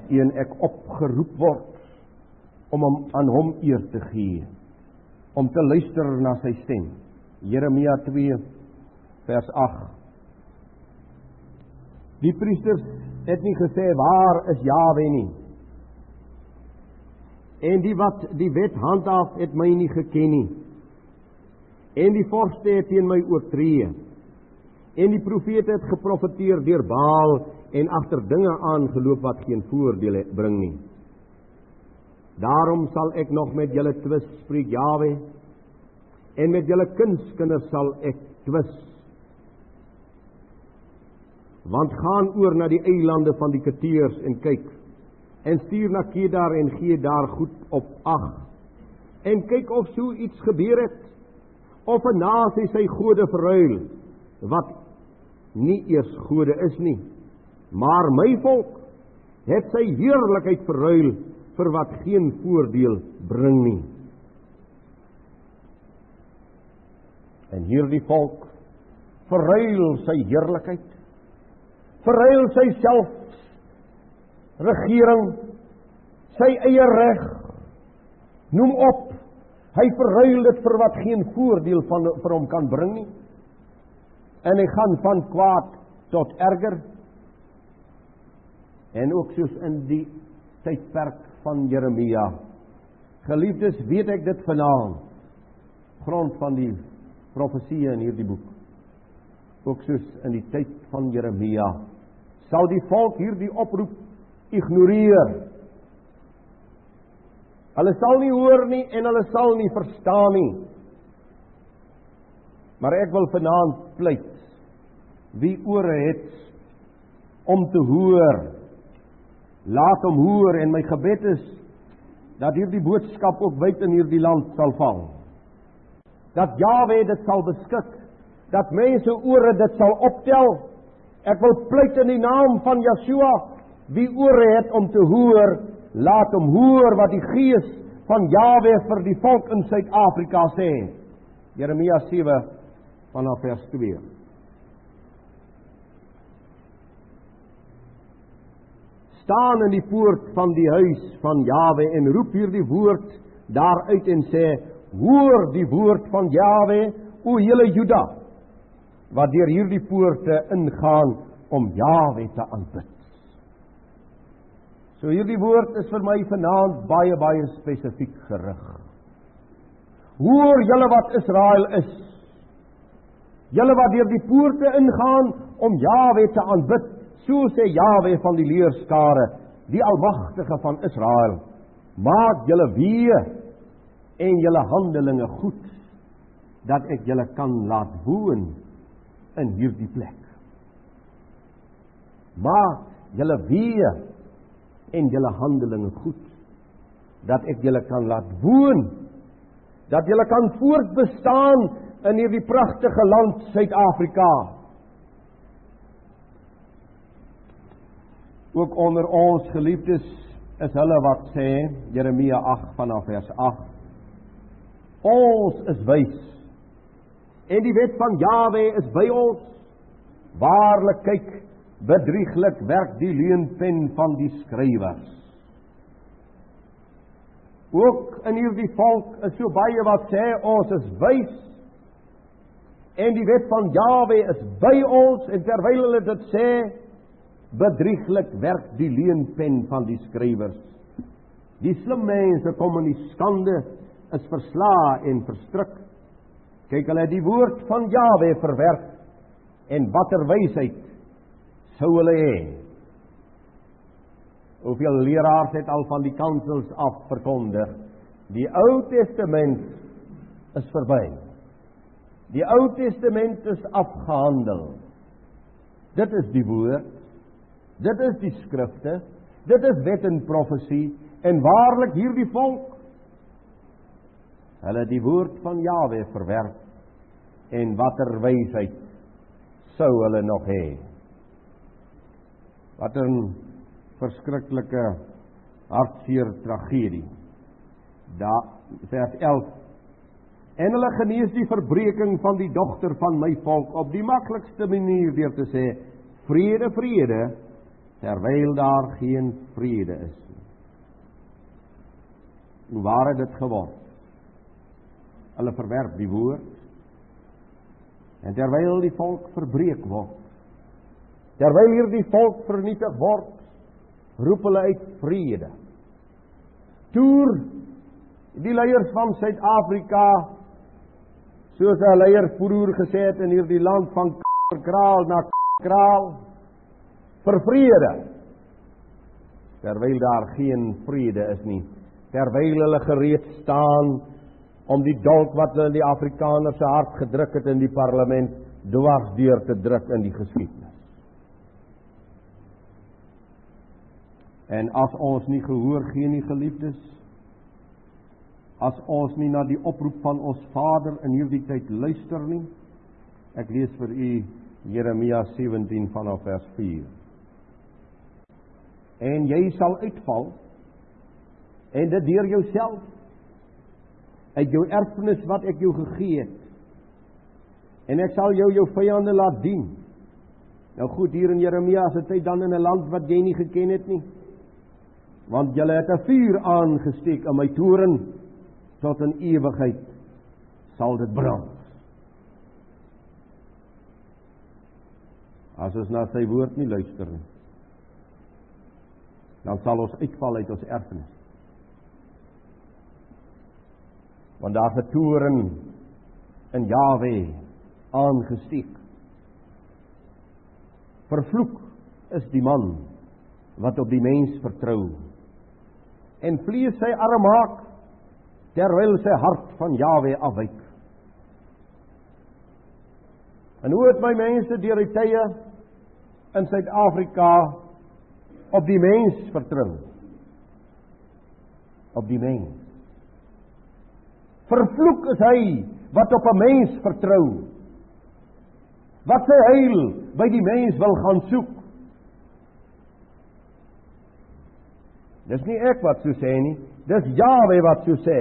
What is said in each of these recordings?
dat een ek opgeroep word om hom aan hom eer te gee, om te luister na sy stem. Jeremia 2 vers 8. Die priesters het nie gesê waar is Jawe nie. En die wat die wet handhaaf het my nie geken nie. En die vorste het teen my oortree. En die profete het geprofeteer deur Baal en agter dinge aangeloop wat geen voordeel bring nie. Daarom sal ek nog met julle twis, spreek Jawe, en met julle kindskinders sal ek twis. Want gaan oor na die eilande van die Keteers en kyk en stuur na Kedar en gee daar goed op ag. En kyk of so iets gebeur het of 'n nasie sy gode verruil wat nie eers gode is nie, maar my volk het sy heerlikheid verruil vir wat geen voordeel bring nie. En hierdie volk verruil sy heerlikheid, verruil sy self regering, sy eie reg. Noem op. Hy verruil dit vir wat geen voordeel van vir hom kan bring nie. En hy gaan van kwaad tot erger. En ook soos in die tydperk van Jeremia. Geliefdes, weet ek dit vanaand grond van die profeseë in hierdie boek. Ook soos in die tyd van Jeremia sal die volk hierdie oproep ignoreer. Hulle sal nie hoor nie en hulle sal nie verstaan nie. Maar ek wil vanaand pleit wie ore het om te hoor laat hom hoor en my gebed is dat hierdie boodskap ook wyd in hierdie land sal val. Dat Jawe dit sal beskik, dat mense ore dit sal optel. Ek wil pleit in die naam van Yeshua Wie ore het om te hoor, laat hom hoor wat die Gees van Jawe vir die volk in Suid-Afrika sê. Jeremia 7 vanaf vers 2. Staan in die poort van die huis van Jawe en roep hierdie woord daaruit en sê: Hoor die woord van Jawe, o hele Juda, wat deur hierdie poorte ingaan om Jawe te aanbid. So hierdie woord is vir my vanaand baie baie spesifiek gerig. Hoor julle wat Israel is. Julle wat deur die poorte ingaan om Jawe te aanbid, so sê Jawe van die leerskare, die almagtige van Israel. Maak julle weë en julle handelinge goed dat ek julle kan laat woon in hierdie plek. Maak julle weë en julle handelinge goed dat ek julle kan laat woon dat julle kan voortbestaan in hierdie pragtige land Suid-Afrika ook onder ons geliefdes is hulle wat sê Jeremia 8 vanaf vers 8 ons is wys en die wet van Jawe is by ons waarlik kyk bedrieglik werk die leunpen van die skrywers. Ook in hierdie volk is so baie wat sê ons is wys en die wet van Jawe is by ons en terwyl hulle dit sê bedrieglik werk die leunpen van die skrywers. Die slim mense kom in die skande is versla en verstrik. Kyk hulle die woord van Jawe verwerp en watter wysheid sou hulle hê. Hoeveel leraars het al van die kansels af verkondig. Die Ou Testament is verby. Die Ou Testament is afgehandel. Dit is die woord. Dit is die skrifte. Dit is wet en profesie en waarlik hierdie volk hulle die woord van Jawe verwerp en watter wysheid sou hulle nog hê? Wat 'n verskriklike hartseer tragedie. Daar vers 11 En hulle genees die verbreeking van die dogter van my volk op die maklikste manier deur te sê vrede vrede terwyl daar geen vrede is nie. En waar het dit geword? Hulle verwerp die woord. En terwyl die volk verbreek word, terwyl hierdie volk vernietig word, roep hulle uit vrede. Toer die leiers van Suid-Afrika soos 'n leier vroeër gesê het in hierdie land van kraal na kraal vir vrede. Terwyl daar geen vrede is nie. Terwyl hulle gereed staan om die dolk wat hulle in die Afrikaner se hart gedruk het in die parlement dwars deur te druk in die geskiedenis. En as ons nie gehoor gee nie geliefdes as ons nie na die oproep van ons Vader in hierdie tyd luister nie ek lees vir u Jeremia 17 vanaf vers 4 en jy sal uitval. En dit deur jouself. Uit jou erfenis wat ek jou gegee het. En ek sal jou jou vyande laat dien. Nou goed hier in Jeremia se tyd dan in 'n land wat jy nie geken het nie. Want julle het 'n vuur aangesteek in my toren tot in ewigheid sal dit brand. As ons na sy woord nie luister nie dan sal ons uitval uit ons erfenis. Want daar het toren in Jawe aangesteek. Vervloek is die man wat op die mens vertrou en vlees sy arm maak terwyl sy hart van Jawe afwyk. En hoe het my mense deur die tye in Suid-Afrika op die mens vertrou. Op die mens. Vervloek is hy wat op 'n mens vertrou. Wat sy heil by die mens wil gaan soek. Dis nie ek wat so sê nie, dis Jawe wat so sê.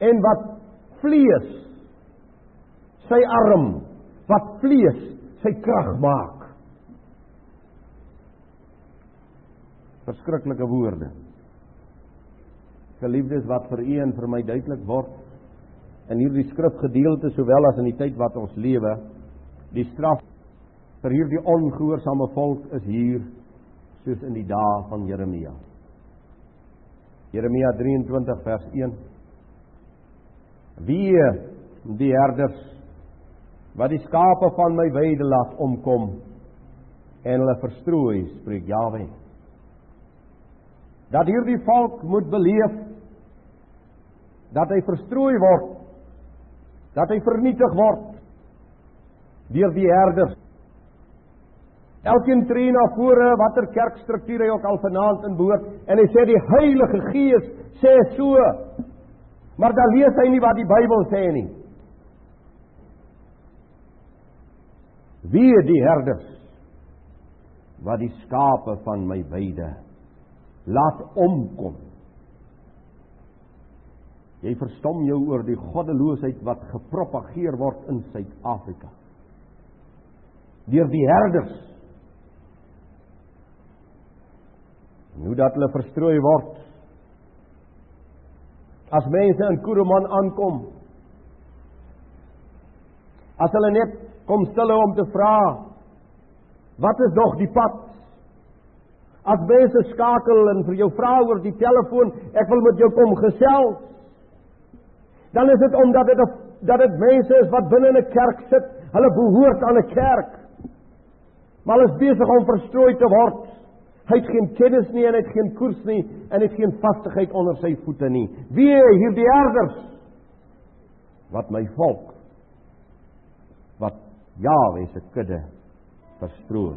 En wat vlees sy arm, wat vlees sy krag maak. Verskriklike woorde. Geliefdes wat vir u en vir my duidelik word in hierdie skrifgedeelte sowel as in die tyd wat ons lewe, die straf vir hierdie ongehoorsame volk is hier soos in die dae van Jeremia. Jeremia 23 vers 1 Wie die herders wat die skape van my weide laat omkom en hulle verstrooi, spreek Jahwe dat hierdie volk moet beleef dat hy verstrooi word dat hy vernietig word deur die herders. Elkeen tree na vore watter kerkstruktuur hy ook al vanaand in behoort en hy sê die Heilige Gees sê so maar dan lees hy nie wat die Bybel sê nie. Wie die herders? Wat die skape van my weide laat omkom. Jy verstom jou oor die goddeloosheid wat gepropageer word in Suid-Afrika. Deur die herders. Nou dat hulle verstrooi word. As mense in Kuruman aankom. As hulle net kom stil om te vra wat is nog die pad? As mense skakel en vir jou vra oor die telefoon, ek wil met jou kom gesels. Dan is dit omdat dit dat dit mense is wat binne in 'n kerk sit, hulle behoort aan 'n kerk. Maar hulle is besig om verstrooi te word. Hy het geen kennis nie en hy het geen koers nie en hy het geen vastigheid onder sy voete nie. Wie hierdie herders wat my volk wat Jahwe se kudde verstrooi.